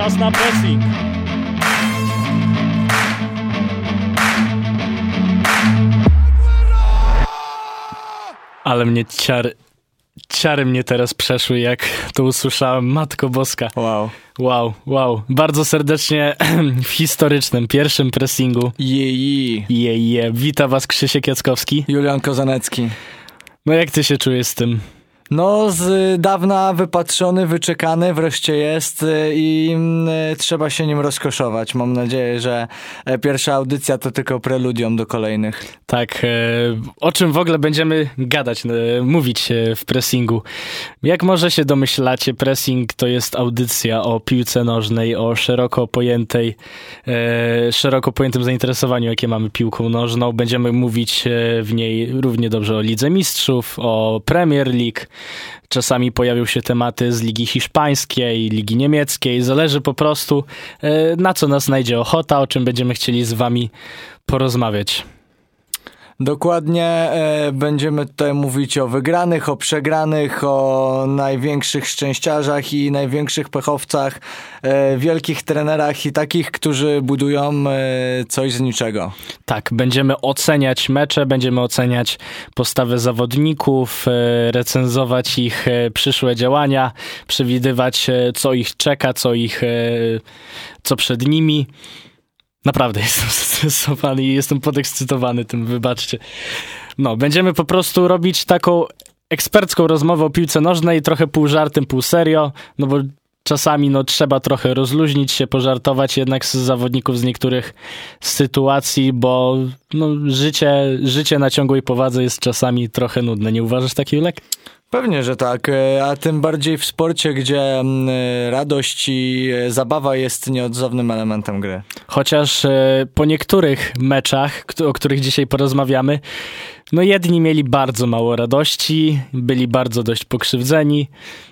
czas na pressing. Ale mnie ciary, ciary mnie teraz przeszły, jak to usłyszałem. Matko Boska. Wow. Wow, wow. Bardzo serdecznie w historycznym pierwszym pressingu. Jeji. Je, je. Wita was Krzysiek Jackowski. Julian Kozanecki. No jak ty się czujesz z tym? No, z dawna wypatrzony, wyczekany wreszcie jest y, i y, trzeba się nim rozkoszować. Mam nadzieję, że e, pierwsza audycja to tylko preludium do kolejnych. Tak, e, o czym w ogóle będziemy gadać, e, mówić e, w pressingu. Jak może się domyślacie, pressing to jest audycja o piłce nożnej, o szeroko pojętej, e, szeroko pojętym zainteresowaniu, jakie mamy piłką nożną. Będziemy mówić e, w niej równie dobrze o Lidze Mistrzów, o Premier League. Czasami pojawią się tematy z Ligi Hiszpańskiej, Ligi Niemieckiej. Zależy po prostu, e, na co nas znajdzie ochota, o czym będziemy chcieli z wami porozmawiać. Dokładnie e, będziemy tutaj mówić o wygranych, o przegranych, o największych szczęściarzach i największych pechowcach, e, wielkich trenerach i takich, którzy budują e, coś z niczego. Tak, będziemy oceniać mecze, będziemy oceniać postawę zawodników, recenzować ich przyszłe działania, przewidywać, co ich czeka, co ich, co przed nimi. Naprawdę jestem zestresowany i jestem podekscytowany tym, wybaczcie. No, będziemy po prostu robić taką ekspercką rozmowę o piłce nożnej, trochę pół żartem, pół serio, no bo czasami no, trzeba trochę rozluźnić się, pożartować jednak z zawodników z niektórych sytuacji, bo no, życie, życie na ciągłej powadze jest czasami trochę nudne. Nie uważasz tak, Julek? Pewnie, że tak, e, a tym bardziej w sporcie, gdzie mm, e, radość i e, zabawa jest nieodzownym elementem gry. Chociaż po niektórych meczach, o których dzisiaj porozmawiamy, no jedni mieli bardzo mało radości, byli bardzo dość pokrzywdzeni,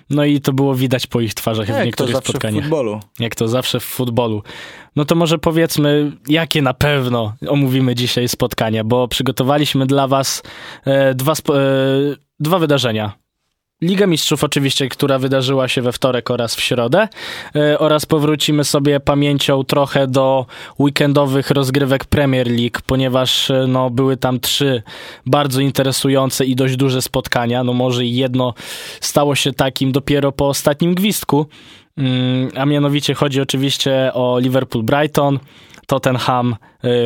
no i to było widać po ich twarzach w Jak to niektórych w spotkaniach. futbolu. jak to zawsze w futbolu. No to może powiedzmy, jakie na pewno omówimy dzisiaj spotkania, bo przygotowaliśmy dla was e, dwa, spo, e, dwa wydarzenia. Liga Mistrzów oczywiście, która wydarzyła się we wtorek oraz w środę e, oraz powrócimy sobie pamięcią trochę do weekendowych rozgrywek Premier League, ponieważ e, no, były tam trzy bardzo interesujące i dość duże spotkania. No może jedno stało się takim dopiero po ostatnim gwizdku, Mm, a mianowicie chodzi oczywiście o Liverpool-Brighton. Tottenham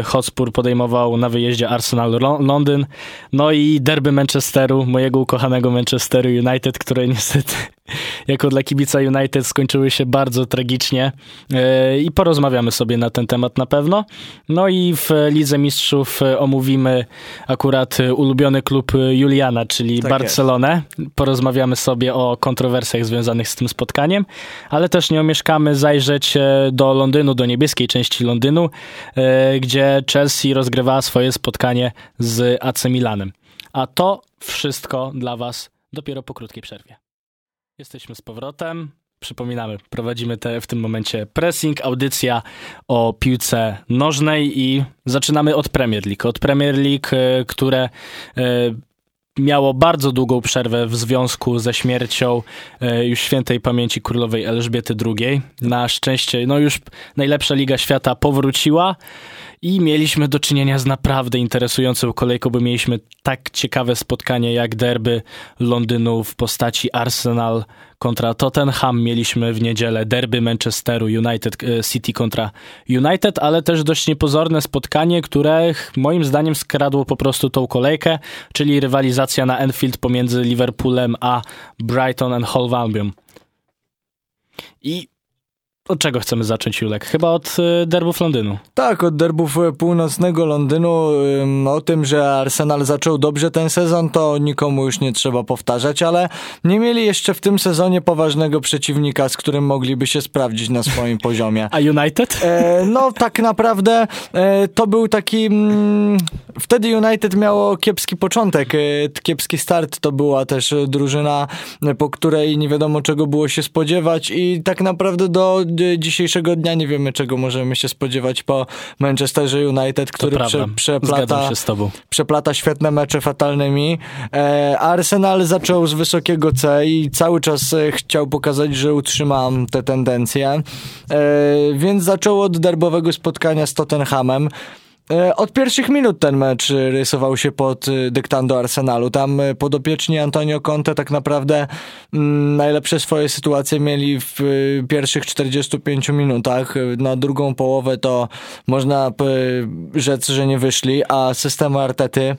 Hotspur podejmował na wyjeździe Arsenal Lo- Londyn. No i derby Manchesteru, mojego ukochanego Manchesteru United, które niestety jako dla kibica United skończyły się bardzo tragicznie. Y, I porozmawiamy sobie na ten temat na pewno. No i w Lidze Mistrzów y, omówimy akurat ulubiony klub Juliana, czyli Tak Barcelonę. Porozmawiamy sobie o kontrowersjach związanych z tym spotkaniem, ale też nie omieszkamy zajrzeć e, do Londynu, do niebieskiej części Londynu, e, gdzie Chelsea rozgrywała swoje spotkanie z AC Milanem. A to wszystko dla Was dopiero po krótkiej przerwie. Jesteśmy z powrotem. Przypominamy, prowadzimy te, w tym momencie pressing, audycja o piłce nożnej i zaczynamy od Premier League. Od Premier League, e, które e, miało bardzo długą przerwę w związku ze śmiercią e, już świętej pamięci królowej Elżbiety II. Na szczęście, no już najlepsza liga świata powróciła i mieliśmy do czynienia z naprawdę interesującą kolejką, bo mieliśmy tak ciekawe spotkanie jak derby Londynu w postaci Arsenal kontra Tottenham. Mieliśmy w niedzielę derby Manchesteru United e, City kontra United, ale też dość niepozorne spotkanie, które moim zdaniem skradło po prostu tą kolejkę, czyli rywalizacja na Enfield pomiędzy Liverpoolem a Brighton and Hove Albion. I od czego chcemy zacząć, Julek? Chyba od e, derbów Londynu. Tak, od derbów e, północnego Londynu. O tym, że Arsenal zaczął dobrze ten sezon, to nikomu już nie trzeba powtarzać, ale nie mieli jeszcze w tym sezonie poważnego przeciwnika, z którym mogliby się sprawdzić na swoim poziomie. A United? E, no tak naprawdę e, to był taki... Mm, wtedy United miało kiepski początek, e, kiepski start. To była też drużyna, po której nie wiadomo czego było się spodziewać i tak naprawdę do dzisiejszego dnia nie wiemy, czego możemy się spodziewać po Manchesterze United, który prze, przeplata, przeplata świetne mecze fatalnymi. E, Arsenal zaczął z wysokiego C i cały czas e, chciał pokazać, że utrzyma te tendencje. E, więc zaczął od derbowego spotkania z Tottenhamem. E, od pierwszych minut ten mecz rysował się pod e, dyktando Arsenalu. Tam e, podopieczni Antonio Conte tak naprawdę mm, najlepsze swoje sytuacje mieli w pierwszych 45 minutach. Na drugą połowę to można rzec, że nie wyszli, a system Artety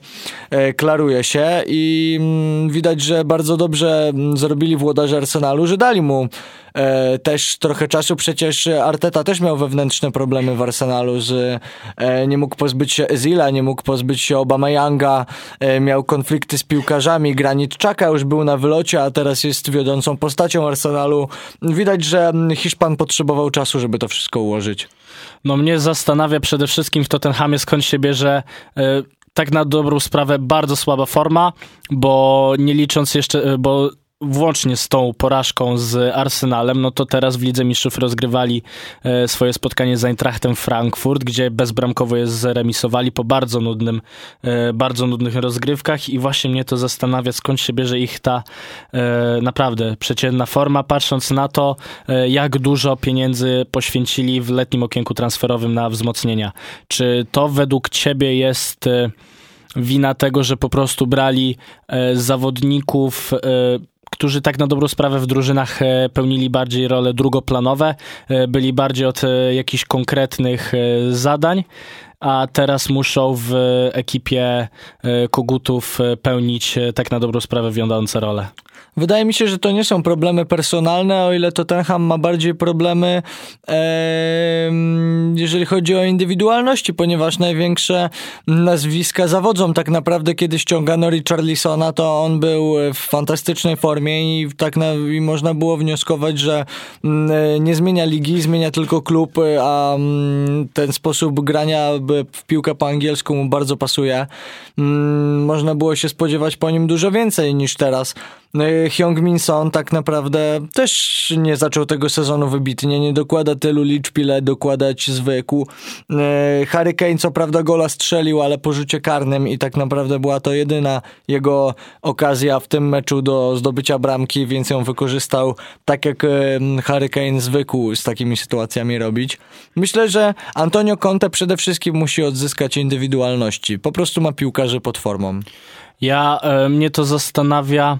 klaruje się i mm, widać, że bardzo dobrze mm, zrobili włodarze Arsenalu, że dali mu e, też trochę czasu. Przecież Arteta też miał wewnętrzne problemy w Arsenalu, że e, nie mógł pozbyć się Ezila, nie mógł pozbyć się Obameyanga, e, miał konflikty z piłkarzami, Granit Czaka już był na wylocie, a teraz jest wiodącą postacią Arsenalu. Widać, że Hiszpan potrzebował czasu, żeby to wszystko ułożyć. No mnie zastanawia przede wszystkim w Tottenhamie skąd się bierze e, tak na dobrą sprawę bardzo słaba forma, bo nie licząc jeszcze, e, bo włącznie z tą porażką z Arsenalem, no to teraz w Lidze Mistrzów rozgrywali e, swoje spotkanie z Eintrachtem Frankfurt, gdzie bezbramkowo je zremisowali po bardzo nudnym, e, bardzo nudnych rozgrywkach i właśnie mnie to zastanawia, skąd się bierze ich ta e, naprawdę przeciętna forma, patrząc na to, jak dużo pieniędzy poświęcili w letnim okienku transferowym na wzmocnienia. Czy to według ciebie jest wina tego, że po prostu brali zawodników którzy tak na dobrą sprawę w drużynach e, pełnili bardziej role drugoplanowe, e, byli bardziej od e, jakichś konkretnych zadań, a teraz muszą w ekipie kogutów pełnić tak na dobrą sprawę wiodące role. Wydaje mi się, że to nie są problemy personalne, o ile Tottenham ma bardziej problemy, e, jeżeli chodzi o indywidualności, ponieważ największe nazwiska zawodzą. Tak naprawdę, kiedy ściągano Richarlisona, to on był w fantastycznej formie i tak na, i można było wnioskować, że mm, nie zmienia ligi, zmienia tylko klub, a mm, ten sposób grania w piłkę po angielsku mu bardzo pasuje. Mm, można było się spodziewać po nim dużo więcej niż teraz. No Hyung Min Son tak naprawdę też nie zaczął tego sezonu wybitnie, nie dokłada tylu liczb, ile dokładać zwykł. E, Harry Kane co prawda gola strzelił, ale po rzucie karnym i tak naprawdę była to jedyna jego okazja w tym meczu do zdobycia bramki, więc ją wykorzystał tak jak Harry Kane zwykł z takimi sytuacjami robić. Myślę, że Antonio Conte przede wszystkim musi odzyskać indywidualności. Po prostu ma piłkarzy pod formą. Ja, e, mnie to zastanawia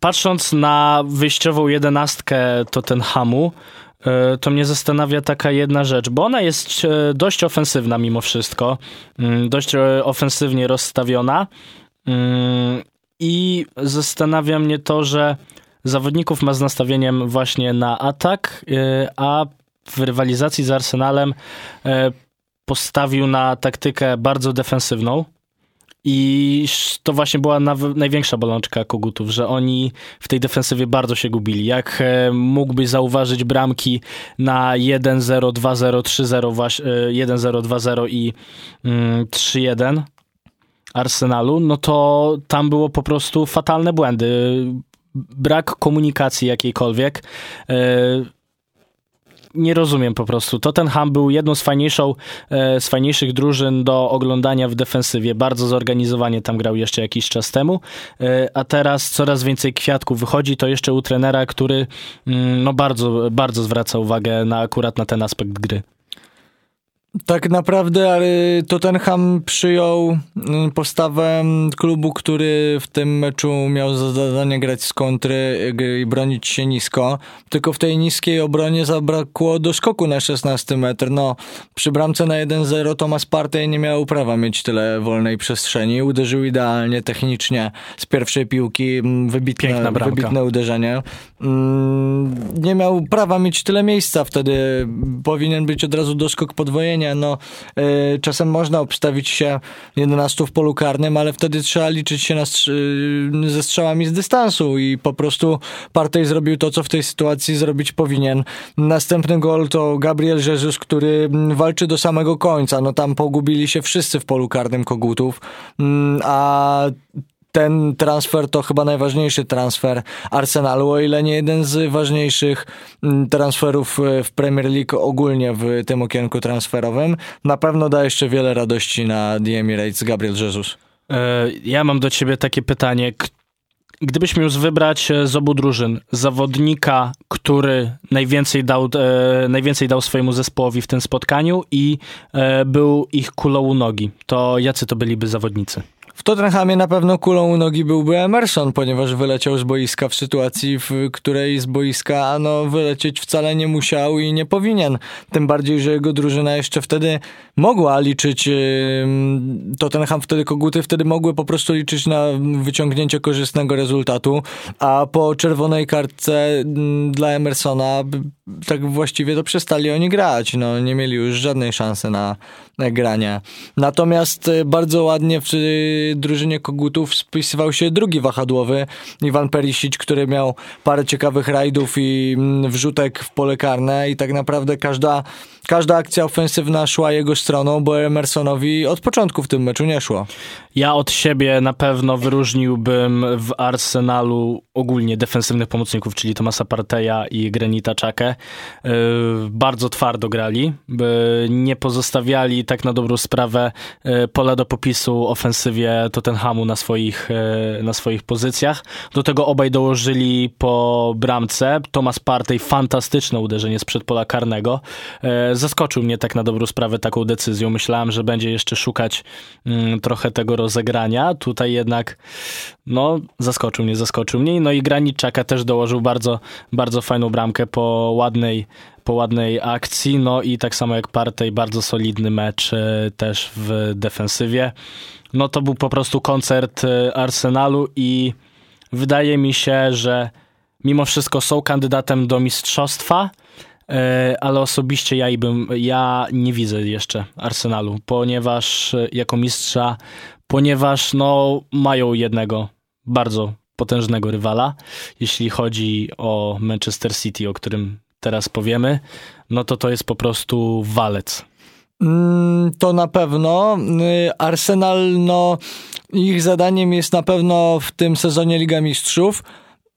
patrząc na wyjściową jedenastkę Tottenhamu, e, to mnie zastanawia taka jedna rzecz, bo ona jest e, dość ofensywna mimo wszystko, mm, dość e, ofensywnie rozstawiona mm, i zastanawia mnie to, że zawodników ma z nastawieniem właśnie na atak, a w rywalizacji z Arsenalem postawił na taktykę bardzo defensywną. I to właśnie była największa bolączka Kogutów, że oni w tej defensywie bardzo się gubili. Jak e, mógłbyś zauważyć bramki na 1-0, 2-0, 3-0, 1-0, 2-0 i 3-1 mm, Arsenalu, no to tam było po prostu fatalne błędy. Brak komunikacji jakiejkolwiek e, nie rozumiem po prostu. Tottenham był jedną z, fajniejszą, e, z fajniejszych drużyn do oglądania w defensywie. Bardzo zorganizowanie tam grał jeszcze jakiś czas temu, e, a teraz coraz więcej kwiatków wychodzi. To jeszcze u trenera, który mm, no bardzo, bardzo zwraca uwagę na akurat na ten aspekt gry. Tak naprawdę Tottenham przyjął mm, postawę klubu, który w tym meczu miał za zadanie grać z kontry i bronić się nisko. Tylko w tej niskiej obronie zabrakło do skoku na 16 metr. No, przy bramce na 1-0 Thomas Partey nie miał prawa mieć tyle wolnej przestrzeni. Uderzył idealnie, technicznie z pierwszej piłki. Mm, wybitne, wybitne uderzenie. Mm, nie miał prawa mieć tyle miejsca wtedy. Powinien być od razu doskok podwojenia no y, czasem można obstawić się 11 w polu karnym, ale wtedy trzeba liczyć się na str- ze strzałami z dystansu i po prostu Partey zrobił to, co w tej sytuacji zrobić powinien. Następny gol to Gabriel Jesus, który walczy do samego końca. No tam pogubili się wszyscy w polu karnym Kogutów, mm, a ten transfer to chyba najważniejszy transfer Arsenalu, o ile nie jeden z ważniejszych mm, transferów e, w Premier League ogólnie w tym okienku transferowym. Na pewno da jeszcze wiele radości na The Emirates Gabriel Jesus. E, ja mam do ciebie takie pytanie. Gdybyśmy już wybrać e, z obu drużyn zawodnika, który najwięcej dał, najwięcej dał swojemu zespołowi w tym spotkaniu i był ich kulą u nogi, to jacy to byliby zawodnicy? W Tottenhamie na pewno kulą u nogi byłby Emerson, ponieważ wyleciał z boiska w sytuacji, w której z boiska no, wylecieć wcale nie musiał i nie powinien. Tym bardziej, że jego drużyna jeszcze wtedy mogła liczyć, Tottenham wtedy, koguty wtedy mogły po prostu liczyć na wyciągnięcie korzystnego rezultatu, a po czerwonej kartce dla Emersona tak właściwie to przestali oni grać. No, nie mieli już żadnej szansy na granie. Natomiast e, bardzo ładnie w drużynie Kogutów spisywał się drugi wahadłowy, Iwan Perisic, który miał parę ciekawych rajdów i mm, wrzutek w pole karne i tak naprawdę każda, każda akcja ofensywna szła jego stroną, bo Emersonowi od początku w tym meczu nie szło. Ja od siebie na pewno wyróżniłbym w Arsenalu ogólnie defensywnych pomocników, czyli Tomasa Parteja i Granita Czakę. Yy, bardzo twardo grali, nie pozostawiali tak na dobrą sprawę yy, pola do popisu ofensywie Tottenhamu na swoich, yy, na swoich pozycjach. Do tego obaj dołożyli po bramce. Tomas Partey fantastyczne uderzenie sprzed pola karnego. Zaskoczył mnie tak na dobrą sprawę taką decyzją. Myślałem, że będzie jeszcze szukać mm, trochę tego rozegrania. Tutaj jednak no, zaskoczył mnie, zaskoczył mnie. No i Graniczaka też dołożył bardzo, bardzo fajną bramkę po ładnej, po ładnej akcji. No i tak samo jak Partey, bardzo solidny mecz e, też w defensywie. No to był po prostu koncert e, Arsenalu i wydaje mi się, że mimo wszystko są kandydatem do mistrzostwa, e, ale osobiście ja, bym, ja nie widzę jeszcze Arsenalu, ponieważ jako mistrza ponieważ no, mają jednego bardzo potężnego rywala. Jeśli chodzi o Manchester City, o którym teraz powiemy, no to to jest po prostu walec. Mm, to na pewno. Y, Arsenal, no, ich zadaniem jest na pewno w tym sezonie Liga Mistrzów.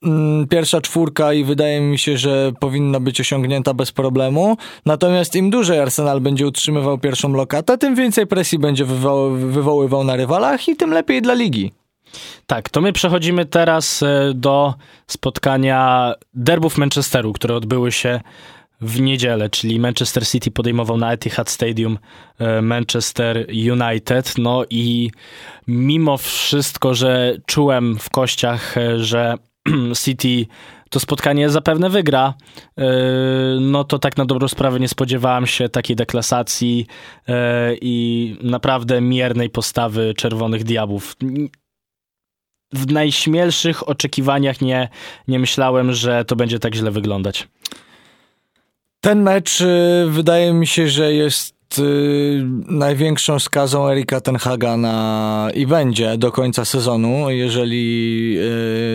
Mm, pierwsza czwórka i wydaje mi się, że powinna być osiągnięta bez problemu. Natomiast im dłużej Arsenal będzie utrzymywał pierwszą lokatę, tym więcej presji będzie wywo wywoływał na rywalach i tym lepiej dla ligi. Tak, to my przechodzimy teraz e, do spotkania derbów Manchesteru, które odbyły się w niedzielę, czyli Manchester City podejmował na Etihad Stadium e, Manchester United. No i mimo wszystko, że czułem w kościach, e, że City to spotkanie zapewne wygra, no to tak na dobrą sprawę nie spodziewałem się takiej deklasacji i naprawdę miernej postawy Czerwonych Diabłów. W najśmielszych oczekiwaniach nie, nie myślałem, że to będzie tak źle wyglądać. Ten mecz e, wydaje mi się, że jest Y, największą skazą Erika Tenhaga na i będzie do końca sezonu. Jeżeli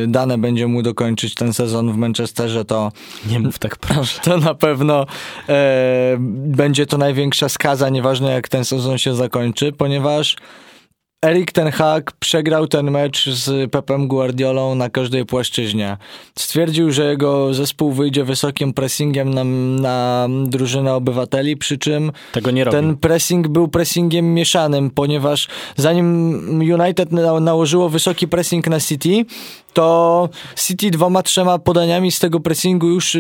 y, dane będzie mu dokończyć ten sezon w Manchesterze, to nie mów tak proszę. To na pewno e, będzie to największa skaza, nieważne jak ten sezon się zakończy, ponieważ Erik Ten Hag przegrał ten mecz z Pepem Guardiolą na każdej płaszczyźnie. Stwierdził, że jego zespół wyjdzie wysokim pressingiem na, na drużynę obywateli, przy czym ten pressing był pressingiem mieszanym, ponieważ zanim United nałożyło wysoki pressing na City, to City dwoma, trzema podaniami z tego pressingu już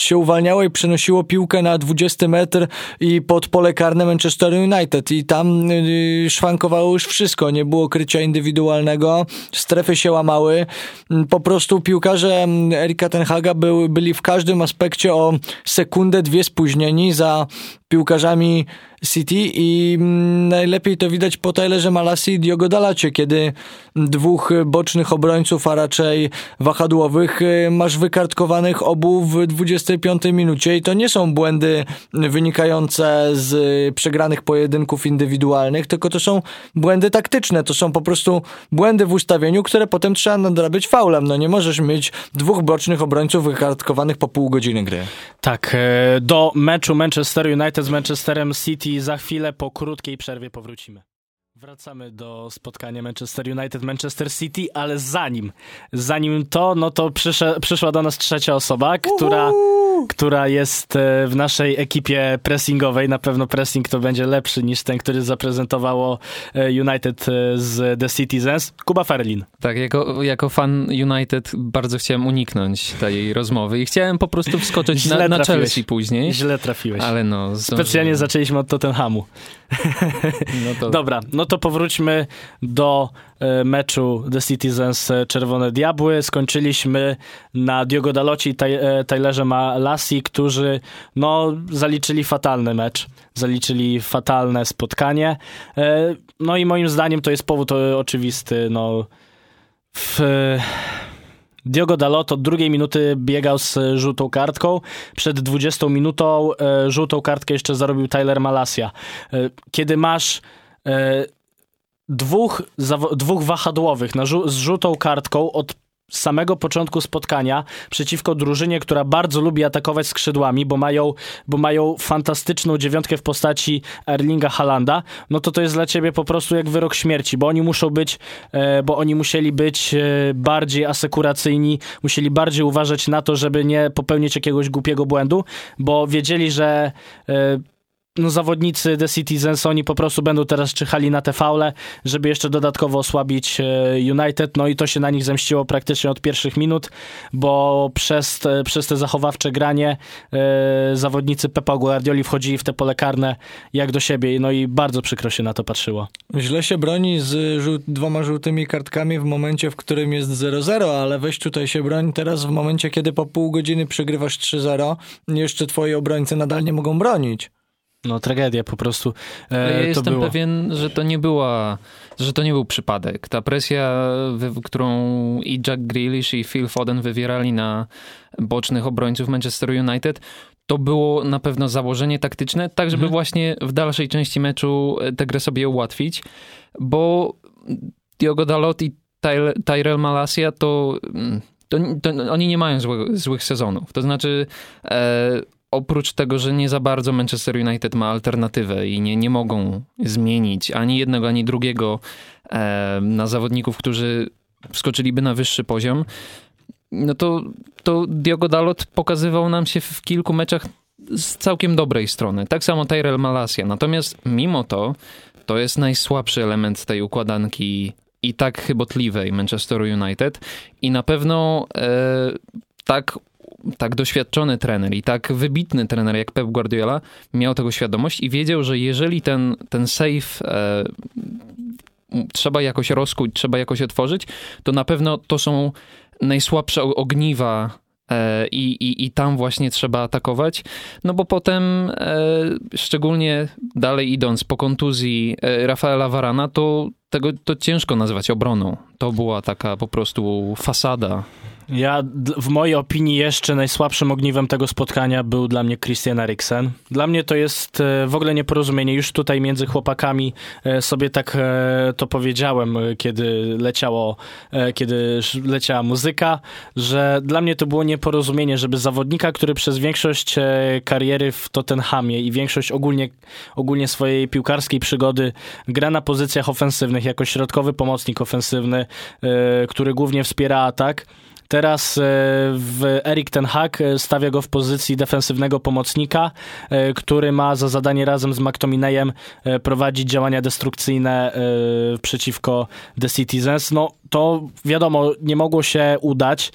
się uwalniało i przenosiło piłkę na 20 metr i pod pole karne Manchester United. I tam y, szwankowało już wszystko, nie było krycia indywidualnego, strefy się łamały, po prostu piłkarze Erika Tenhaga byli w każdym aspekcie o sekundę, dwie spóźnieni za piłkarzami City i mm, najlepiej to widać po Taylorze Malasi i Diogo Dalacie, kiedy dwóch bocznych obrońców, a raczej wahadłowych y, masz wykartkowanych obu w 25 minucie i to nie są błędy wynikające z przegranych pojedynków indywidualnych, tylko to są błędy taktyczne, to są po prostu błędy w ustawieniu, które potem trzeba nadrabiać faulem. No nie możesz mieć dwóch bocznych obrońców wykartkowanych po pół godziny gry. Tak, e, do meczu Manchester United z Manchesterem City za chwilę po krótkiej przerwie powrócimy. Wracamy do spotkania Manchester United-Manchester City, ale zanim, zanim to, no to przyszła, przyszła do nas trzecia osoba, która, która jest e, w naszej ekipie pressingowej. Na pewno pressing to będzie lepszy niż ten, który zaprezentowało e, United e, z The Citizens. Kuba Ferlin. Tak, jako, jako fan United bardzo chciałem uniknąć tej rozmowy i chciałem po prostu wskoczyć na, na Chelsea później. Źle trafiłeś. Ale no... Specjalnie zaczęliśmy od Tottenhamu. No to... Dobra, no to powróćmy do e, meczu The Citizens e, Czerwone Diabły. Skończyliśmy na Diogo Daloci i e, Tylerze Malassi, którzy no, zaliczyli fatalny mecz. Zaliczyli fatalne spotkanie. No i moim zdaniem to jest powód oczywisty. No, w Diogo Dalot od drugiej minuty biegał z żółtą kartką. Przed 20 minutą e, żółtą kartkę jeszcze zarobił Tyler Malasia. E, kiedy masz e, dwóch, dwóch wahadłowych na z żółtą kartką od z samego początku spotkania przeciwko drużynie, która bardzo lubi atakować skrzydłami, bo mają, bo mają fantastyczną dziewiątkę w postaci Erlinga Halanda, no to to jest dla ciebie po prostu jak wyrok śmierci, bo oni muszą być, e, bo oni musieli być e, bardziej asekuracyjni, musieli bardziej uważać na to, żeby nie popełnić jakiegoś głupiego błędu, bo wiedzieli, że e, no, zawodnicy The Citizens, oni po prostu będą teraz czyhali na te faule, żeby jeszcze dodatkowo osłabić e, United, no i to się na nich zemściło praktycznie od pierwszych minut, bo przez te, przez te zachowawcze granie e, zawodnicy Pepa Guardioli wchodzili w te pole karne jak do siebie, no i bardzo przykro się na to patrzyło. Źle się broni z dwoma żółtymi kartkami w momencie, w którym jest 0-0, ale weź tutaj się broń teraz w momencie, kiedy po pół godziny przegrywasz 3-0, jeszcze twoi obrońcy nadal nie mogą bronić. No tragedia po prostu. E, ja jestem było. pewien, że to nie była, że to nie był przypadek. Ta presja, którą i Jack Grealish i Phil Foden wywierali na bocznych obrońców Manchester United, to było na pewno założenie taktyczne, tak żeby mhm. właśnie w dalszej części meczu tę grę sobie ułatwić, bo Diogo Dalot i Tyrell Malasia to to, to, oni nie mają złych, złych sezonów. To znaczy, e, oprócz tego, że nie za bardzo Manchester United ma alternatywę i nie, nie mogą zmienić ani jednego, ani drugiego e, na zawodników, którzy wskoczyliby na wyższy poziom, no to, to Diogo Dalot pokazywał nam się w kilku meczach z całkiem dobrej strony. Tak samo Tyrell Malasia. Natomiast mimo to, to jest najsłabszy element tej układanki i tak chybotliwej Manchesteru United i na pewno e, tak tak doświadczony trener i tak wybitny trener jak Pep Guardiola miał tego świadomość i wiedział, że jeżeli ten, ten save e, trzeba jakoś rozkuć, trzeba jakoś otworzyć, to na pewno to są najsłabsze ogniwa e, i, i, i tam właśnie trzeba atakować, no bo potem, e, szczególnie dalej idąc po kontuzji e, Rafaela Varana, to tego to ciężko nazywać obroną. To była taka po prostu fasada ja, w mojej opinii, jeszcze najsłabszym ogniwem tego spotkania był dla mnie Christian Eriksen. Dla mnie to jest e, w ogóle nieporozumienie. Już tutaj między chłopakami e, sobie tak e, to powiedziałem, kiedy leciało, kiedy leciała muzyka, że dla mnie to było nieporozumienie, żeby zawodnika, który przez większość kariery w Tottenhamie i większość ogólnie, ogólnie swojej piłkarskiej przygody gra na pozycjach ofensywnych, jako środkowy pomocnik ofensywny, który głównie wspiera atak, Teraz e, w Erik Ten Hag e, stawia go w pozycji defensywnego pomocnika, e, który ma za zadanie razem z McTominayem prowadzić działania destrukcyjne przeciwko The Citizens. No to wiadomo, nie mogło się udać,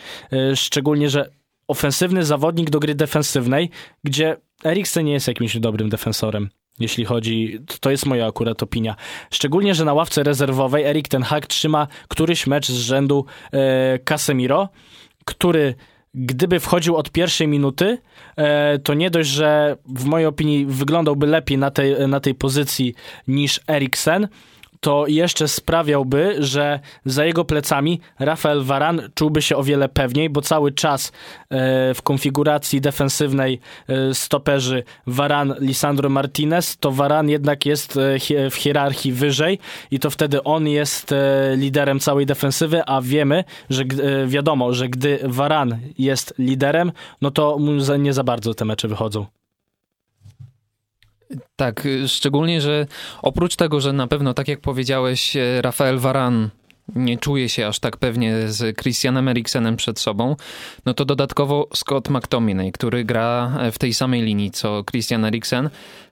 szczególnie, że ofensywny zawodnik do gry defensywnej, gdzie Eriksen nie jest jakimś dobrym defensorem jeśli chodzi, to jest moja akurat opinia. Szczególnie, że na ławce rezerwowej Erik Ten Hag trzyma któryś mecz z rzędu e, Casemiro, który gdyby wchodził od pierwszej minuty, e, to nie dość, że w mojej opinii wyglądałby lepiej na tej, na tej pozycji niż Eriksen, to jeszcze sprawiałby, że za jego plecami Rafael Varan czułby się o wiele pewniej, bo cały czas e, w konfiguracji defensywnej e, stoperzy Varan, Lisandro Martinez, to Varan jednak jest e, w hierarchii wyżej i to wtedy on jest liderem całej defensywy, a wiemy, że wiadomo, że gdy Varan jest liderem, no to nie za bardzo te mecze wychodzą. Tak, szczególnie, że oprócz tego, że na pewno, tak jak powiedziałeś, e, Rafael Varan nie czuje się aż tak pewnie z Christianem Eriksenem przed sobą, no to dodatkowo Scott McTominay, który gra w tej samej linii co Christian Eriksen,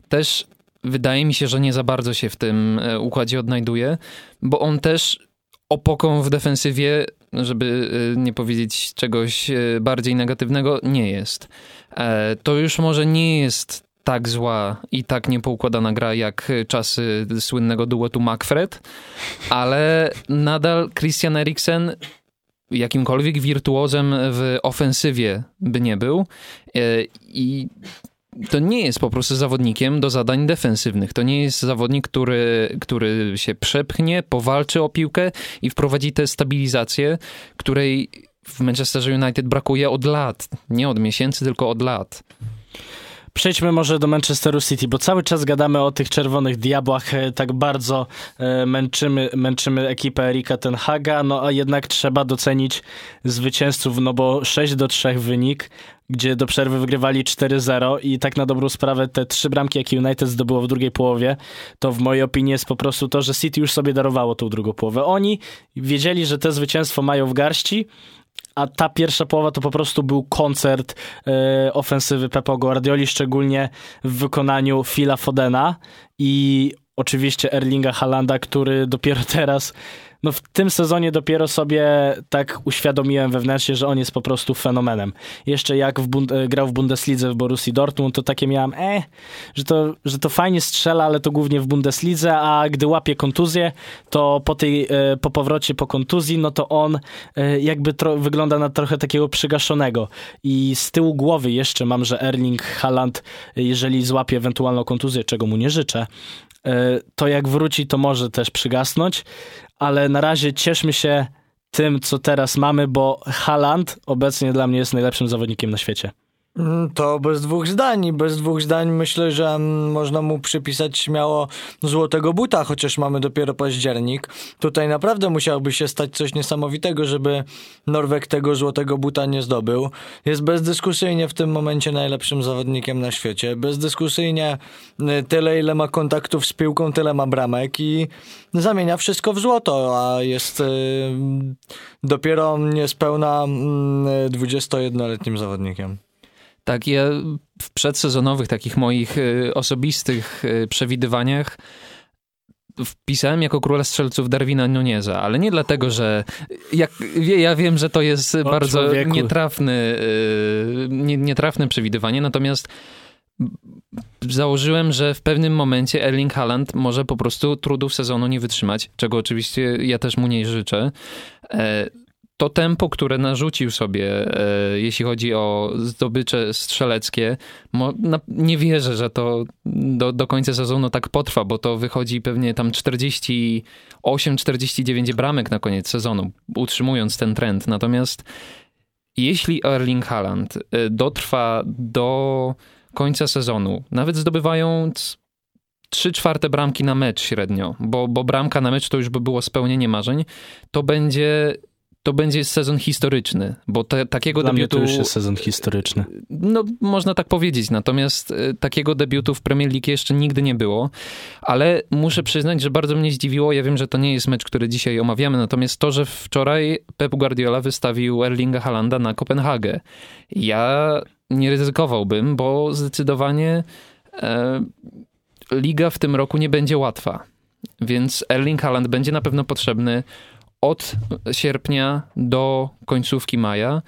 też wydaje mi się, że nie za bardzo się w tym e, układzie odnajduje, bo on też opoką w defensywie, żeby e, nie powiedzieć czegoś e, bardziej negatywnego, nie jest. To już może nie jest tak zła i tak niepoukładana gra jak czasy słynnego duetu McFred, ale nadal Christian Eriksen jakimkolwiek wirtuozem w ofensywie by nie był i to nie jest po prostu zawodnikiem do zadań defensywnych. To nie jest zawodnik, który, który się przepchnie, powalczy o piłkę i wprowadzi tę stabilizację, której w Manchesterze United brakuje od lat. Nie od miesięcy, tylko od lat. Przejdźmy może do Manchesteru City, bo cały czas gadamy o tych czerwonych diabłach, e, tak bardzo e, męczymy, męczymy ekipę Erika Ten Haga, no a jednak trzeba docenić zwycięzców, no bo 6 do 3 wynik, gdzie do przerwy wygrywali 4-0 i tak na dobrą sprawę te trzy bramki, jakie United zdobyło w drugiej połowie, to w mojej opinii jest po prostu to, że City już sobie darowało tą drugą połowę. Oni wiedzieli, że te zwycięstwo mają w garści, a ta pierwsza połowa to po prostu był koncert e, ofensywy Pepo Guardioli, szczególnie w wykonaniu Phila Fodena i oczywiście Erlinga Halanda, który dopiero teraz no w tym sezonie dopiero sobie tak uświadomiłem wewnętrznie, że on jest po prostu fenomenem. Jeszcze jak w e, grał w Bundeslidze w Borussii Dortmund, to takie miałem, e, że to, że to fajnie strzela, ale to głównie w Bundeslidze, a gdy łapie kontuzję, to po tej, e, po powrocie po kontuzji, no to on e, jakby wygląda na trochę takiego przygaszonego. I z tyłu głowy jeszcze mam, że Erling Haaland, jeżeli złapie ewentualną kontuzję, czego mu nie życzę, to jak wróci, to może też przygasnąć, ale na razie cieszmy się tym, co teraz mamy, bo Haaland obecnie dla mnie jest najlepszym zawodnikiem na świecie. To bez dwóch zdań. Bez dwóch zdań myślę, że można mu przypisać śmiało złotego buta, chociaż mamy dopiero październik. Tutaj naprawdę musiałoby się stać coś niesamowitego, żeby Norweg tego złotego buta nie zdobył. Jest bezdyskusyjnie w tym momencie najlepszym zawodnikiem na świecie. Bezdyskusyjnie y, tyle, ile ma kontaktów z piłką, tyle ma bramek i zamienia wszystko w złoto, a jest y, dopiero niespełna 21-letnim mm, zawodnikiem. Tak, ja w przedsezonowych takich moich y, osobistych y, przewidywaniach wpisałem jako króla strzelców Darwina Nuneza, ale nie dlatego, że jak, ja wiem, że to jest o bardzo człowieku. nietrafny, y, nietrafne przewidywanie, natomiast założyłem, że w pewnym momencie Erling Haaland może po prostu trudów sezonu nie wytrzymać, czego oczywiście ja też mu nie życzę. To tempo, które narzucił sobie, e, jeśli chodzi o zdobycze strzeleckie, mo, na, nie wierzę, że to do, do końca sezonu tak potrwa, bo to wychodzi pewnie tam 48-49 bramek na koniec sezonu, utrzymując ten trend. Natomiast jeśli Erling Haaland e, dotrwa do końca sezonu, nawet zdobywając 3 czwarte bramki na mecz średnio, bo, bo bramka na mecz to już by było spełnienie marzeń, to będzie to będzie sezon historyczny, bo te, takiego Dla debiutu... To już jest sezon historyczny. No, można tak powiedzieć, natomiast e, takiego debiutu w Premier League jeszcze nigdy nie było, ale muszę przyznać, że bardzo mnie zdziwiło, ja wiem, że to nie jest mecz, który dzisiaj omawiamy, natomiast to, że wczoraj Pep Guardiola wystawił Erlinga Halanda na Kopenhagę. Ja nie ryzykowałbym, bo zdecydowanie e, liga w tym roku nie będzie łatwa. Więc Erling Haaland będzie na pewno potrzebny od sierpnia do końcówki maja.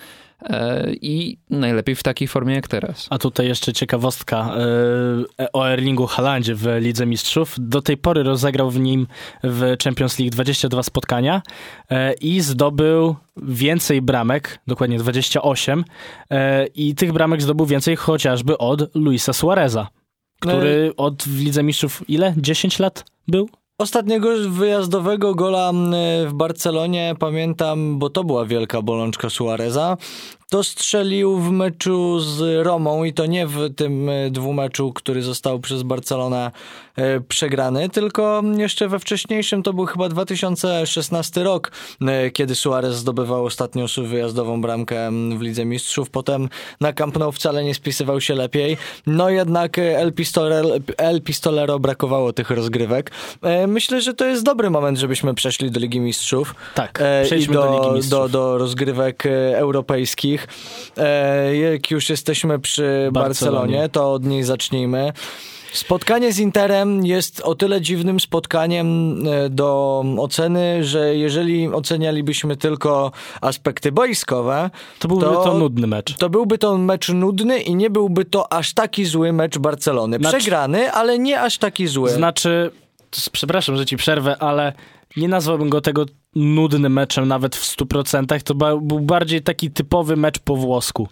E, I najlepiej w takiej formie jak teraz. A tutaj jeszcze ciekawostka e, o Erlingu Halandzie w Lidze Mistrzów. Do tej pory rozegrał w nim w Champions League 22 spotkania e, i zdobył więcej bramek, dokładnie 28. I tych bramek zdobył więcej chociażby od Luisa Suareza, który od w Lidze Mistrzów ile? 10 lat był? Ostatniego wyjazdowego gola w Barcelonie pamiętam, bo to była wielka bolączka Suareza. To strzelił w meczu z Romą i to nie w tym e, dwumeczu, który został przez Barcelonę e, przegrany, tylko jeszcze we wcześniejszym to był chyba 2016 rok, e, kiedy Suarez zdobywał ostatnią wyjazdową bramkę w Lidze Mistrzów. Potem na Camp Nou wcale nie spisywał się lepiej. No jednak El Pistolero, El Pistolero brakowało tych rozgrywek. Myślę, że to jest dobry moment, żebyśmy przeszli do Ligi Mistrzów. Tak, przejdźmy do, do Ligi Mistrzów. Do, do rozgrywek europejskich. E, jak już jesteśmy przy Barcelonie, Barcelonie to od niej zacznijmy. Spotkanie z Interem jest o tyle dziwnym spotkaniem e, do oceny, że jeżeli ocenialibyśmy tylko aspekty boiskowe, to byłby to, to nudny mecz. To byłby to mecz nudny i nie byłby to aż taki zły mecz Barcelony. Znaczy, Przegrany, ale nie aż taki zły. Znaczy, przepraszam, że ci przerwę, ale nie nazwałbym go tego nudnym meczem nawet w 100%. To był bardziej taki typowy mecz po włosku.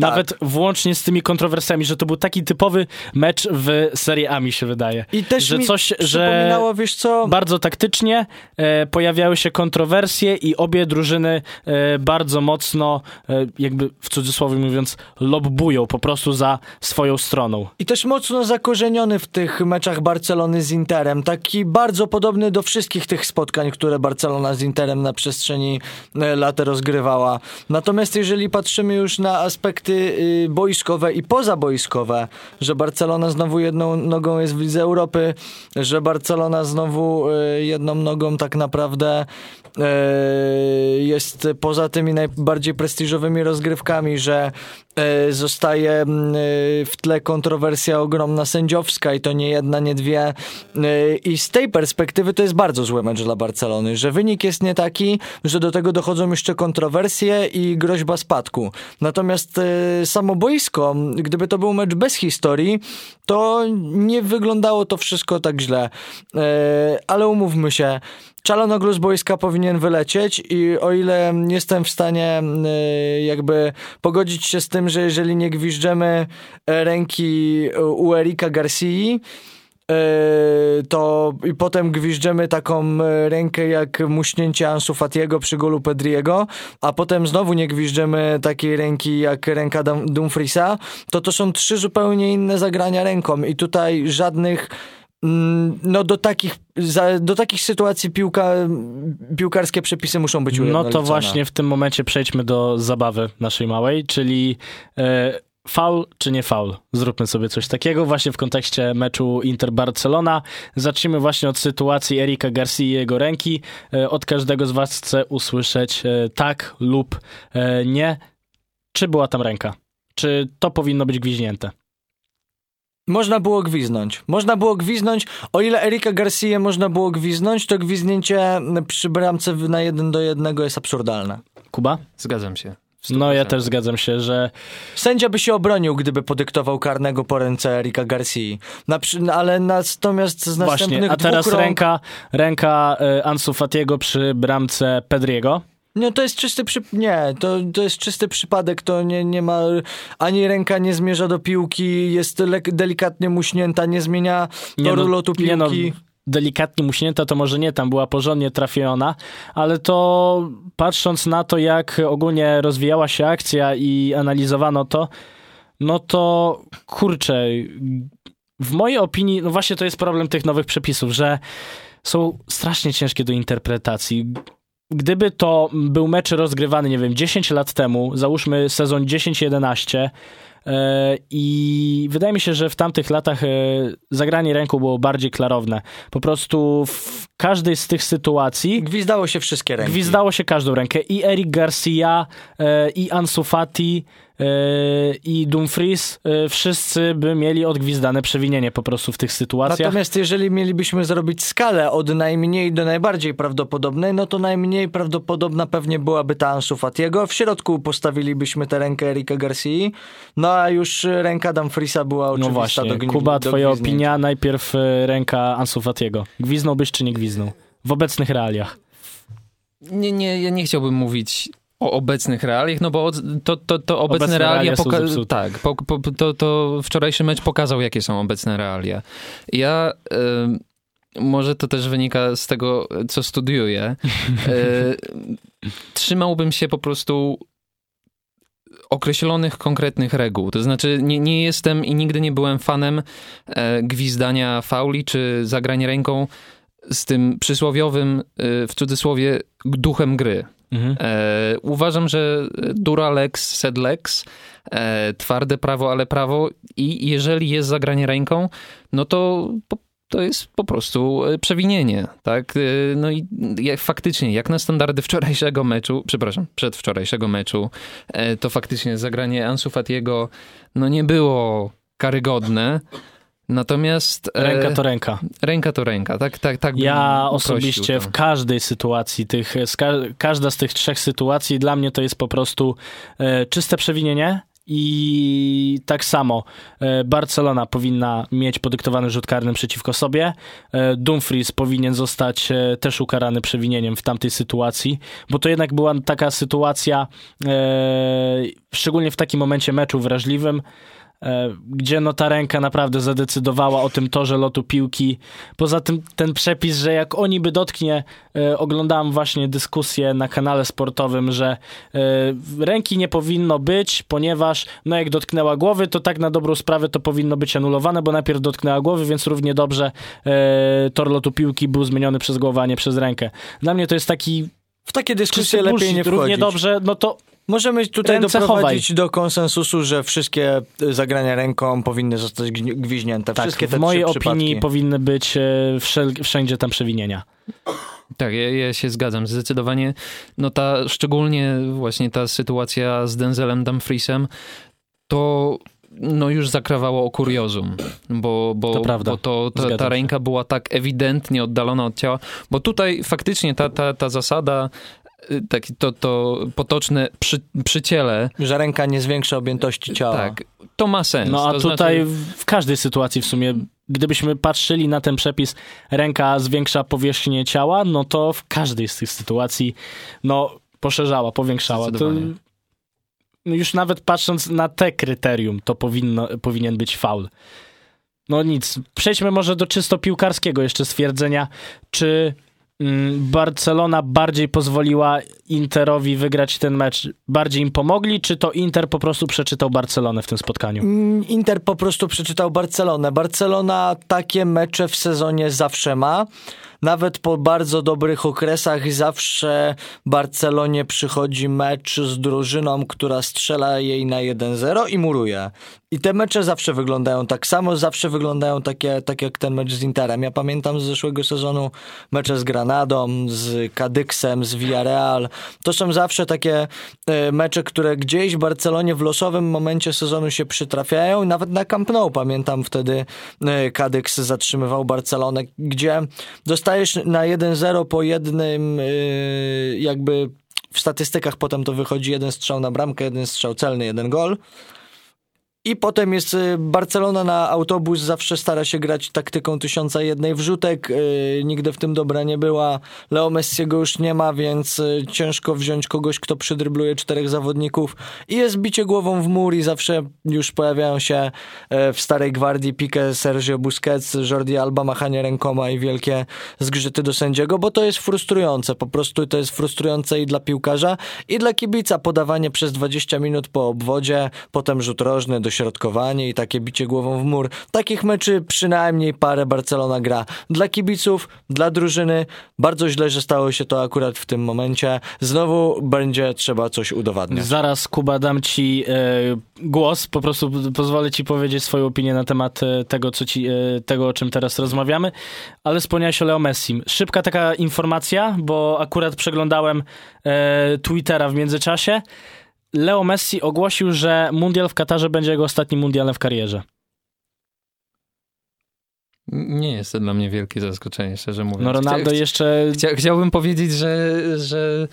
Tak. Nawet włącznie z tymi kontrowersjami, że to był taki typowy mecz w Serie A, mi się wydaje. I też że mi coś, że wiesz co? Bardzo taktycznie e, pojawiały się kontrowersje i obie drużyny e, bardzo mocno, e, jakby w cudzysłowie mówiąc, lobbują po prostu za swoją stroną. I też mocno zakorzeniony w tych meczach Barcelony z Interem. Taki bardzo podobny do wszystkich tych spotkań, które Barcelona z Interem na przestrzeni e, lat rozgrywała. Natomiast jeżeli patrzymy już na aspekt aspekty y, boiskowe i pozaboiskowe, że Barcelona znowu jedną nogą jest w Lidze Europy, że Barcelona znowu y, jedną nogą tak naprawdę y, jest poza tymi najbardziej prestiżowymi rozgrywkami, że zostaje w tle kontrowersja ogromna sędziowska i to nie jedna, nie dwie. I z tej perspektywy to jest bardzo zły mecz dla Barcelony, że wynik jest nie taki, że do tego dochodzą jeszcze kontrowersje i groźba spadku. Natomiast E, samo boisko, gdyby to był mecz bez historii, to nie wyglądało to wszystko tak źle. E, ale umówmy się, Czalonoglu z boiska powinien wylecieć i o ile jestem w stanie e, jakby pogodzić się z tym, że jeżeli nie gwiżdżemy ręki u Erika Garcii, E, to i potem gwiżdżemy taką e, rękę jak muśnięcie Ansu Fatiego przy golu Pedriego, a potem znowu nie gwiżdżemy takiej ręki jak ręka Dumfriesa, to to są trzy zupełnie inne zagrania ręką i tutaj żadnych mm, no do takich, do takich sytuacji piłka, piłkarskie przepisy muszą być No to właśnie w tym momencie przejdźmy do zabawy naszej małej, czyli e, Faul czy nie faul? Zróbmy sobie coś takiego właśnie w kontekście meczu Inter-Barcelona. Zacznijmy właśnie od sytuacji Erika Garcia i jego ręki. E, od każdego z was chcę usłyszeć e, tak lub e, nie. Czy była tam ręka? Czy to powinno być gwiźnięte? Można było gwiznąć. Można było gwiznąć. O ile Erika Garcia można było gwiznąć, to gwiznięcie przy bramce na jeden do jednego jest absurdalne. Kuba? Zgadzam się. No ja też zgadzam się, że... Sędzia by się obronił, gdyby podyktował karnego po ręce Erika Garcia. Na, ale natomiast z następnych Właśnie, a teraz rąk... ręka, ręka e, Ansu Fatiego przy bramce Pedriego. No to jest czysty przy... Nie, to, to jest czysty przypadek, to nie, nie ma... Ani ręka nie zmierza do piłki, jest delikatnie muśnięta, nie zmienia toru no, lotu piłki. Nie no delikatnie muśnięta, to może nie tam była porządnie trafiona, ale to patrząc na to, jak ogólnie rozwijała się akcja i analizowano to, no to kurczę, w mojej opinii, no właśnie to jest problem tych nowych przepisów, że są strasznie ciężkie do interpretacji. Gdyby to był mecz rozgrywany, nie wiem, 10 lat temu, załóżmy sezon 10-11, E, I wydaje mi się, że w tamtych latach e, zagranie ręką było bardziej klarowne. Po prostu w każdej z tych sytuacji. Gwizdało się wszystkie ręki. Gwizdało się każdą rękę. I Eric Garcia, e, i Ansu Fati, i Dumfries, wszyscy by mieli odgwizdane przewinienie po prostu w tych sytuacjach. Natomiast jeżeli mielibyśmy zrobić skalę od najmniej do najbardziej prawdopodobnej, no to najmniej prawdopodobna pewnie byłaby ta Ansu Fatiego. W środku postawilibyśmy tę rękę Erika Garcia, no a już ręka Dumfriesa była no oczywista no właśnie. do Kuba, twoja opinia, najpierw ręka Ansu Fatiego. Gwiznąłbyś czy nie gwiznął? W obecnych realiach. Nie, nie, ja nie chciałbym mówić o obecnych realiach, no bo to, to, to obecne, obecne realia, poka- tak, po, po, to, to wczorajszy mecz pokazał, jakie są obecne realia. Ja y, może to też wynika z tego, co studiuję. Y, trzymałbym się po prostu określonych, konkretnych reguł. To znaczy, nie, nie jestem i nigdy nie byłem fanem e, gwizdania fauli czy zagrania ręką z tym przysłowiowym, e, w cudzysłowie, duchem gry. Mhm. E, uważam, że dura lex sed lex, e, twarde prawo, ale prawo i jeżeli jest zagranie ręką, no to to jest po prostu e, przewinienie, tak? E, no i jak, faktycznie, jak na standardy wczorajszego meczu, przepraszam, przedwczorajszego meczu, e, to faktycznie zagranie Ansu Fatiego no nie było karygodne, Natomiast. Ręka to ręka. Ręka to ręka, tak, tak, tak. Ja osobiście w każdej sytuacji, tych, każda z tych trzech sytuacji dla mnie to jest po prostu czyste przewinienie i tak samo e, Barcelona powinna mieć podyktowany rzut karny przeciwko sobie. E, Dumfries powinien zostać e, też ukarany przewinieniem w tamtej sytuacji, bo to jednak była taka sytuacja, szczególnie w takim momencie meczu wrażliwym, E, gdzie no ta ręka naprawdę zadecydowała o tym torze lotu piłki. Poza tym ten przepis, że jak oni by dotknie, e, oglądałem właśnie dyskusję na kanale sportowym, że e, ręki nie powinno być, ponieważ no jak dotknęła głowy, to tak na dobrą sprawę to powinno być anulowane, bo najpierw dotknęła głowy, więc równie dobrze tor lotu piłki był zmieniony przez głowę, a nie przez rękę. Dla mnie to jest taki w takie dyskusje lepiej nie wchodzić. Równie dobrze, no to Możemy tutaj Ręce doprowadzić chowaj. do konsensusu, że wszystkie zagrania ręką powinny zostać gwiźnięte. Tak, wszystkie te w mojej opinii powinny być e, wszędzie tam przewinienia. Tak, ja, ja, się zgadzam. Zdecydowanie, no ta, szczególnie właśnie ta sytuacja z Denzelem Dumfriesem, to no już zakrawało o kuriozum, bo, bo, to prawda. bo to, ta, ta ręka była tak ewidentnie oddalona od ciała, bo tutaj faktycznie ta, ta, ta zasada Y, taki to, to potoczne przy, przyciele. Że ręka nie zwiększa objętości ciała. Tak, to ma sens. No a to tutaj znaczy... w każdej sytuacji w sumie, gdybyśmy patrzyli na ten przepis, ręka zwiększa powierzchnię ciała, no to w każdej z tych sytuacji, no poszerzała, powiększała. To już nawet patrząc na te kryterium, to powinno, powinien być faul. No nic, przejdźmy może do czysto piłkarskiego jeszcze stwierdzenia, czy Barcelona bardziej pozwoliła Interowi wygrać ten mecz? Bardziej im pomogli, czy to Inter po prostu przeczytał Barcelonę w tym spotkaniu? Mm, Inter po prostu przeczytał Barcelonę. Barcelona takie mecze w sezonie zawsze ma nawet po bardzo dobrych okresach zawsze Barcelonie przychodzi mecz z drużyną, która strzela jej na 1-0 i muruje. I te mecze zawsze wyglądają tak samo, zawsze wyglądają takie, tak jak ten mecz z Interem. Ja pamiętam z zeszłego sezonu mecze z Granadą, z Kadyksem, z Villarreal. To są zawsze takie e, mecze, które gdzieś w Barcelonie w losowym momencie sezonu się przytrafiają. Nawet na Camp Nou pamiętam wtedy e, Kadyks zatrzymywał Barcelonę, gdzie dostajesz na 1-0 po jednym e, jakby w statystykach potem to wychodzi jeden strzał na bramkę, jeden strzał celny, jeden gol. I potem jest y, Barcelona na autobus, zawsze stara się grać taktyką tysiąca jednej wrzutek. Yy, nigdy w tym dobra nie była. Leo Messiego już nie ma, więc yy, ciężko wziąć kogoś, kto przydrybluje czterech zawodników. I jest bicie głową w mur i zawsze już pojawiają się w starej gwardii Pique, Sergio Busquets, Jordi Alba, machanie rękoma i wielkie zgrzyty do sędziego, bo to jest frustrujące. Po prostu to jest frustrujące i dla piłkarza, i dla kibica. Podawanie przez 20 minut po obwodzie, potem rzut rożny do dośrodkowanie i takie bicie głową w mur. Takich meczy przynajmniej parę Barcelona gra. Dla kibiców, dla drużyny bardzo źle, że stało się to akurat w tym momencie. Znowu będzie trzeba coś udowadniać. Zaraz Kuba dam ci e, głos, po prostu pozwolę ci powiedzieć swoją opinię na temat e, tego, co ci, e, tego, o czym teraz rozmawiamy, ale wspomniałeś o Leo Messi. Szybka taka informacja, bo akurat przeglądałem e, Twittera w międzyczasie. Leo Messi ogłosił, że mundial w Katarze będzie jego ostatnim mundialem w karierze. Nie jest to dla mnie wielkie zaskoczenie, szczerze mówiąc. No Ronaldo Chcia, jeszcze... Chcia, chciałbym powiedzieć, że, że,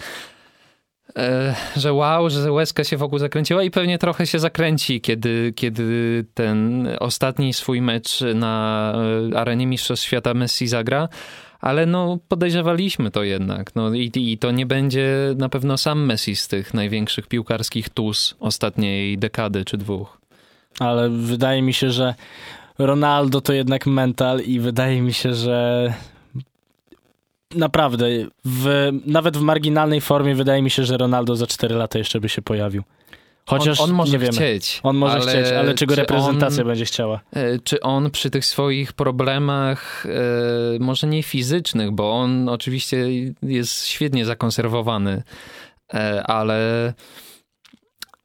e, że wow, że łezka się wokół zakręciła i pewnie trochę się zakręci, kiedy, kiedy ten ostatni swój mecz na e, arenie Mistrzostw Świata Messi zagra ale no podejrzewaliśmy to jednak. No i, i to nie będzie na pewno sam Messi z tych największych piłkarskich tus ostatniej dekady czy dwóch. Ale wydaje mi się, że Ronaldo to jednak mental i wydaje mi się, że naprawdę, w, nawet w marginalnej formie wydaje mi się, że Ronaldo za 4 lata jeszcze by się pojawił. Chociaż on, on może chcieć. On może ale chcieć, ale czego czy reprezentacja on, będzie chciała? e, Czy on przy tych swoich problemach, e, może nie fizycznych, bo on oczywiście jest świetnie zakonserwowany, e, ale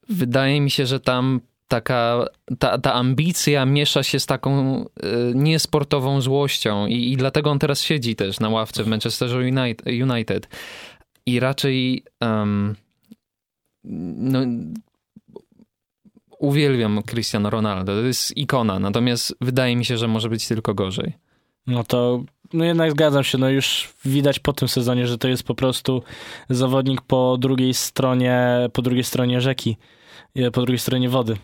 wydaje mi się, że tam taka, ta, ta ambicja miesza się z taką niesportową złością i, i dlatego on teraz siedzi też na ławce w Manchesterze United. United. I raczej um, no, uwielbiam Cristiano Ronaldo, to jest ikona, natomiast wydaje mi się, że może być tylko gorzej. No to no jednak zgadzam się, no już widać po tym sezonie, że to jest po prostu zawodnik po drugiej stronie, po drugiej stronie rzeki, po drugiej stronie wody.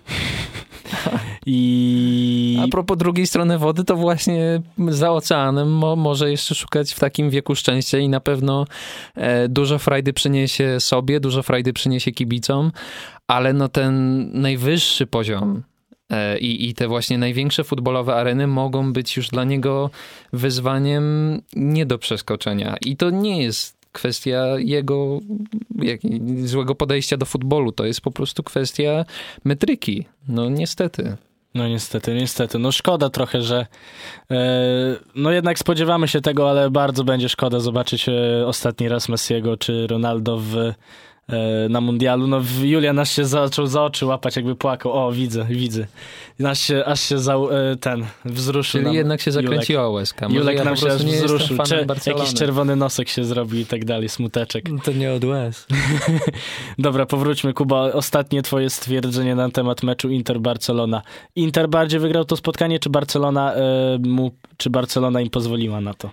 I... A propos drugiej strony wody, to właśnie za oceanem mo może jeszcze szukać w takim wieku szczęścia i na pewno e, dużo frajdy przyniesie sobie, dużo frajdy przyniesie kibicom, ale no ten najwyższy poziom e, i, i te właśnie największe futbolowe areny mogą być już dla niego wyzwaniem nie do przeskoczenia. I to nie jest kwestia jego jak, złego podejścia do futbolu. To jest po prostu kwestia metryki. No niestety. No niestety, niestety. No szkoda trochę, że e, no jednak spodziewamy się tego, ale bardzo będzie szkoda zobaczyć e, ostatni raz Messiego czy Ronaldo w na mundialu. No Julian aż się zaczął za oczy łapać, jakby płakał. O, widzę, widzę. Aż się, aż się za, e, ten wzruszył. Czyli jednak się zakręciła łezka. Może Julek ja nam się aż wzruszył. Cze jakiś czerwony nosek się zrobił i tak dalej, smuteczek. To nie od łez. Dobra, powróćmy. Kuba, ostatnie twoje stwierdzenie na temat meczu Inter-Barcelona. Inter bardziej wygrał to spotkanie, czy Barcelona, e, mu, czy Barcelona im pozwoliła na to?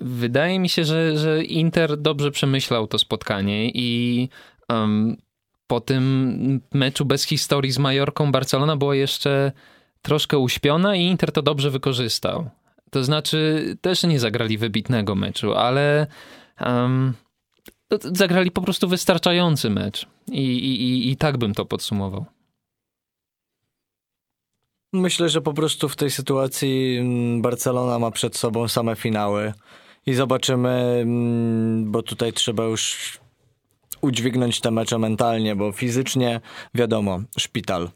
Wydaje mi się, że, że Inter dobrze przemyślał to spotkanie i um, po tym meczu bez historii z Majorką Barcelona była jeszcze troszkę uśpiona i Inter to dobrze wykorzystał. To znaczy też nie zagrali wybitnego meczu, ale um, zagrali po prostu wystarczający mecz. I, i, I tak bym to podsumował. Myślę, że po prostu w tej sytuacji mm, Barcelona ma przed sobą same finały i zobaczymy, mm, bo tutaj trzeba już udźwignąć te mecze mentalnie, bo fizycznie wiadomo, szpital.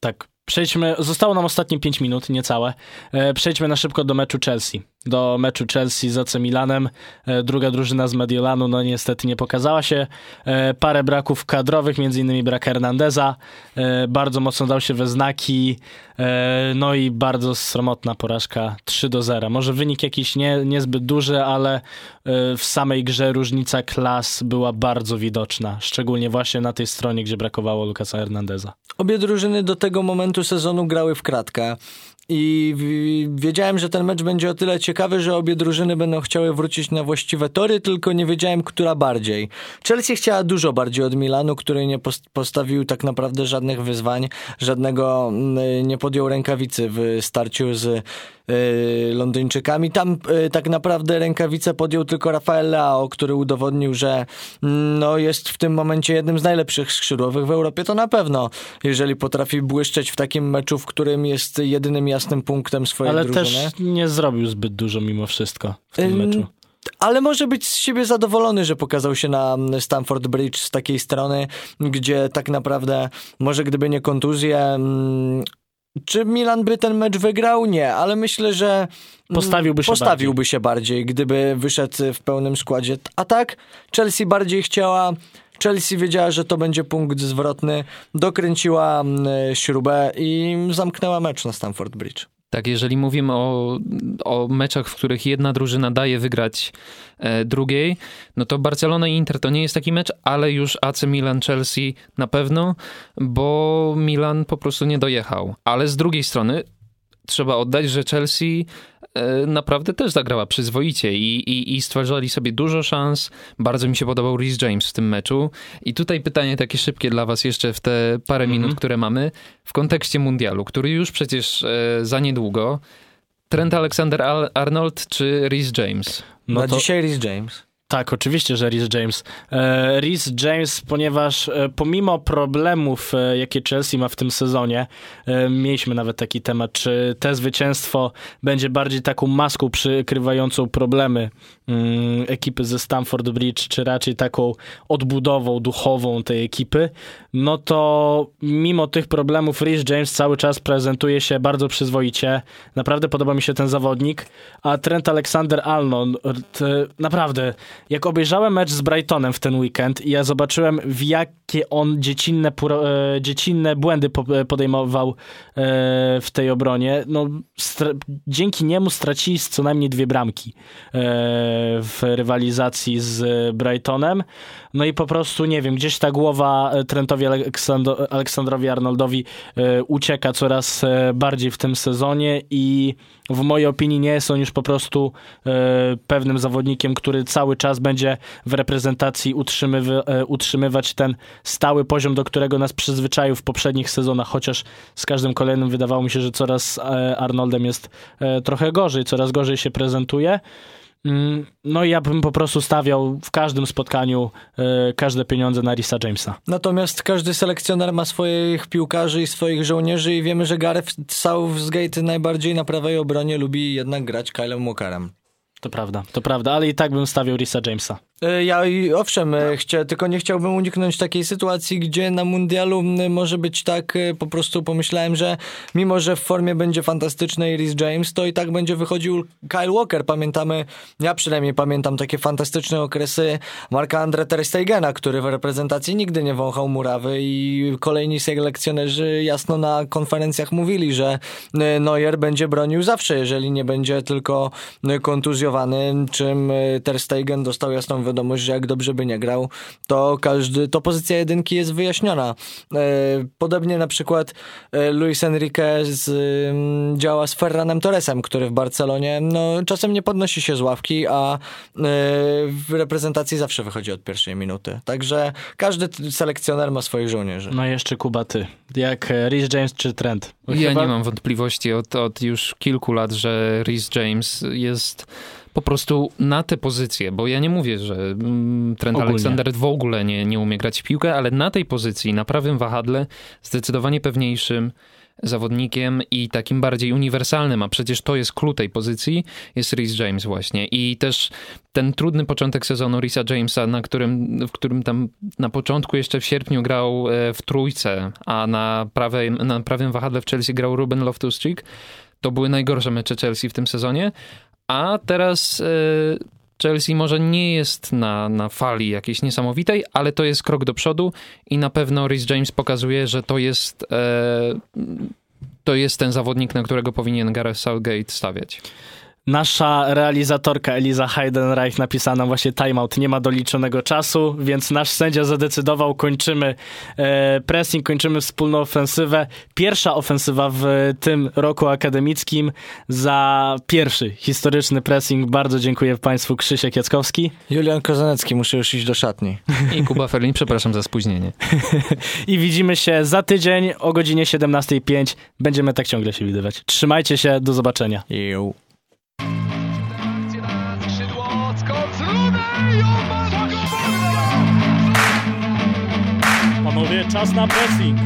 Tak. Przejdźmy, zostało nam ostatnie 5 minut, niecałe. E, przejdźmy na szybko do meczu Chelsea do meczu Chelsea z AC Milanem. E, druga drużyna z Mediolanu no niestety nie pokazała się. E, parę braków kadrowych, między innymi brak Hernandeza. E, bardzo mocno dał się we znaki. No i bardzo sromotna porażka 3 do 0. Może wynik jakiś nie, niezbyt duży, ale w samej grze różnica klas była bardzo widoczna. Szczególnie właśnie na tej stronie, gdzie brakowało Lukasa Hernandeza. Obie drużyny do tego momentu sezonu grały w kratkę. I wiedziałem, że ten mecz będzie o tyle ciekawy, że obie drużyny będą chciały wrócić na właściwe tory, tylko nie wiedziałem, która bardziej. Chelsea chciała dużo bardziej od Milanu, który nie postawił tak naprawdę żadnych wyzwań, żadnego mm, nie podjął rękawicy w starciu z Londyńczykami. Tam y, tak naprawdę rękawice podjął tylko Rafael Leao, który udowodnił, że mm, no, jest w tym momencie jednym z najlepszych skrzydłowych w Europie. To na pewno, jeżeli potrafi błyszczeć w takim meczu, w którym jest jedynym jasnym punktem swojej Ale drużyny. Ale też nie zrobił zbyt dużo mimo wszystko w tym meczu ale może być z siebie zadowolony, że pokazał się na Stamford Bridge z takiej strony, gdzie tak naprawdę może gdyby nie kontuzje, mm, czy Milan by ten mecz wygrał? Nie, ale myślę, że mm, postawiłby się, postawiłby bardziej. się bardziej, gdyby wyszedł w pełnym składzie. A tak, Chelsea bardziej chciała. Chelsea wiedziała, że to będzie punkt zwrotny, dokręciła mm, śrubę i zamknęła mecz na Stamford Bridge. Tak, jeżeli mówimy o, o meczach, w których jedna drużyna daje wygrać e, drugiej, no to Barcelona i Inter to nie jest taki mecz, ale już AC Milan Chelsea na pewno, bo Milan po prostu nie dojechał. Ale z drugiej strony trzeba oddać, że Chelsea naprawdę też zagrała przyzwoicie i, i, i stwarzali sobie dużo szans. Bardzo mi się podobał Rhys James w tym meczu. I tutaj pytanie takie szybkie dla was jeszcze w te parę minut, mm -hmm. które mamy. W kontekście mundialu, który już przecież e, za niedługo. Trent Alexander-Arnold czy Rhys James? No Na to... dzisiaj Rhys James. Tak, oczywiście, że Rhys James. E, Rhys James, ponieważ e, pomimo problemów, e, jakie Chelsea ma w tym sezonie, mieliśmy nawet taki temat, czy te zwycięstwo będzie bardziej taką maską przykrywającą problemy mm, ekipy ze Stamford Bridge, czy raczej taką odbudową duchową tej ekipy, no to mimo tych problemów Rhys James cały czas prezentuje się bardzo przyzwoicie. Naprawdę podoba mi się ten zawodnik, a Trent Alexander-Arnold naprawdę jak obejrzałem mecz z Brightonem w ten weekend i ja zobaczyłem, w jakie on dziecinne, e, dziecinne błędy podejmował e, w tej obronie, no dzięki niemu stracili co najmniej dwie bramki e, w rywalizacji z Brightonem. No i po prostu, nie wiem, gdzieś ta głowa Trentowi Aleksandrowi Arnoldowi ucieka coraz bardziej w tym sezonie i w mojej opinii nie jest on już po prostu pewnym zawodnikiem, który cały czas będzie w reprezentacji e, utrzymywać ten stały poziom, do którego nas przyzwyczaił w poprzednich sezonach, chociaż z każdym kolejnym wydawało mi się, że coraz e, Arnoldem jest e, trochę gorzej, coraz gorzej się prezentuje. Mm, no i ja bym po prostu stawiał w każdym spotkaniu każde pieniądze na Risa Jamesa. Natomiast każdy selekcjoner ma swoich piłkarzy i swoich żołnierzy i wiemy, że Gareth Southgate najbardziej na prawej obronie lubi jednak grać Kylem Walkerem. To prawda, to prawda, ale i tak bym stawiał Risa Jamesa. E, ja owszem, e, chcia, tylko nie chciałbym uniknąć takiej sytuacji, gdzie na mundialu może być tak, e, po prostu pomyślałem, że mimo, że w formie będzie fantastyczny Rhys James, to i tak będzie wychodził Kyle Walker. Pamiętamy, ja przynajmniej pamiętam takie fantastyczne okresy Marka Andre Ter Stegena, który w reprezentacji nigdy nie wąchał murawy i kolejni selekcjonerzy jasno na konferencjach mówili, że Neuer będzie bronił zawsze, jeżeli nie będzie tylko kontuzjowany, czym Ter Stegen dostał jasną wiadomość, że jak dobrze by nie grał, to każdy, to pozycja jedynki jest wyjaśniona. E, podobnie na przykład e, Luis Enrique z, mm, działa z Ferranem Torresem, który w Barcelonie no, czasem nie podnosi się z ławki, a e, w reprezentacji zawsze wychodzi od pierwszej minuty. Także każdy selekcjoner ma swoich żołnierzy. No jeszcze Kuba, ty. Jak Rhys James czy Trent? Ja Chyba... nie mam wątpliwości od, od już kilku lat, że Rhys James jest po prostu na te pozycje, bo ja nie mówię, że mm, Trent Ogólnie. Alexander w ogóle nie, nie umie grać w piłkę, ale na tej pozycji, na prawym wahadle, zdecydowanie pewniejszym zawodnikiem i takim bardziej uniwersalnym, a przecież to jest klucz tej pozycji, jest Rhys James właśnie. I też ten trudny początek sezonu Risa Jamesa, na którym, w którym tam na początku jeszcze w sierpniu grał e, w trójce, a na, prawej, na prawym wahadle w Chelsea grał Ruben Loftus-Cheek, to były najgorsze mecze Chelsea w tym sezonie, a teraz e, Chelsea może nie jest na, na fali jakiejś niesamowitej, ale to jest krok do przodu i na pewno Rhys James pokazuje, że to jest, e, to jest ten zawodnik, na którego powinien Gareth Southgate stawiać. Nasza realizatorka Eliza Heidenreich napisała nam właśnie timeout, nie ma doliczonego czasu, więc nasz sędzia zadecydował, kończymy e, pressing, kończymy wspólną ofensywę. Pierwsza ofensywa w tym roku akademickim za pierwszy historyczny pressing. Bardzo dziękuję Państwu Krzysiek Jackowski. Julian Kozanecki, muszę już iść do szatni. I Kuba Ferlin, przepraszam za spóźnienie. I widzimy się za tydzień o godzinie 17.05. Będziemy tak ciągle się widywać. Trzymajcie się, do zobaczenia. Yo. Panowie, czas na pressing.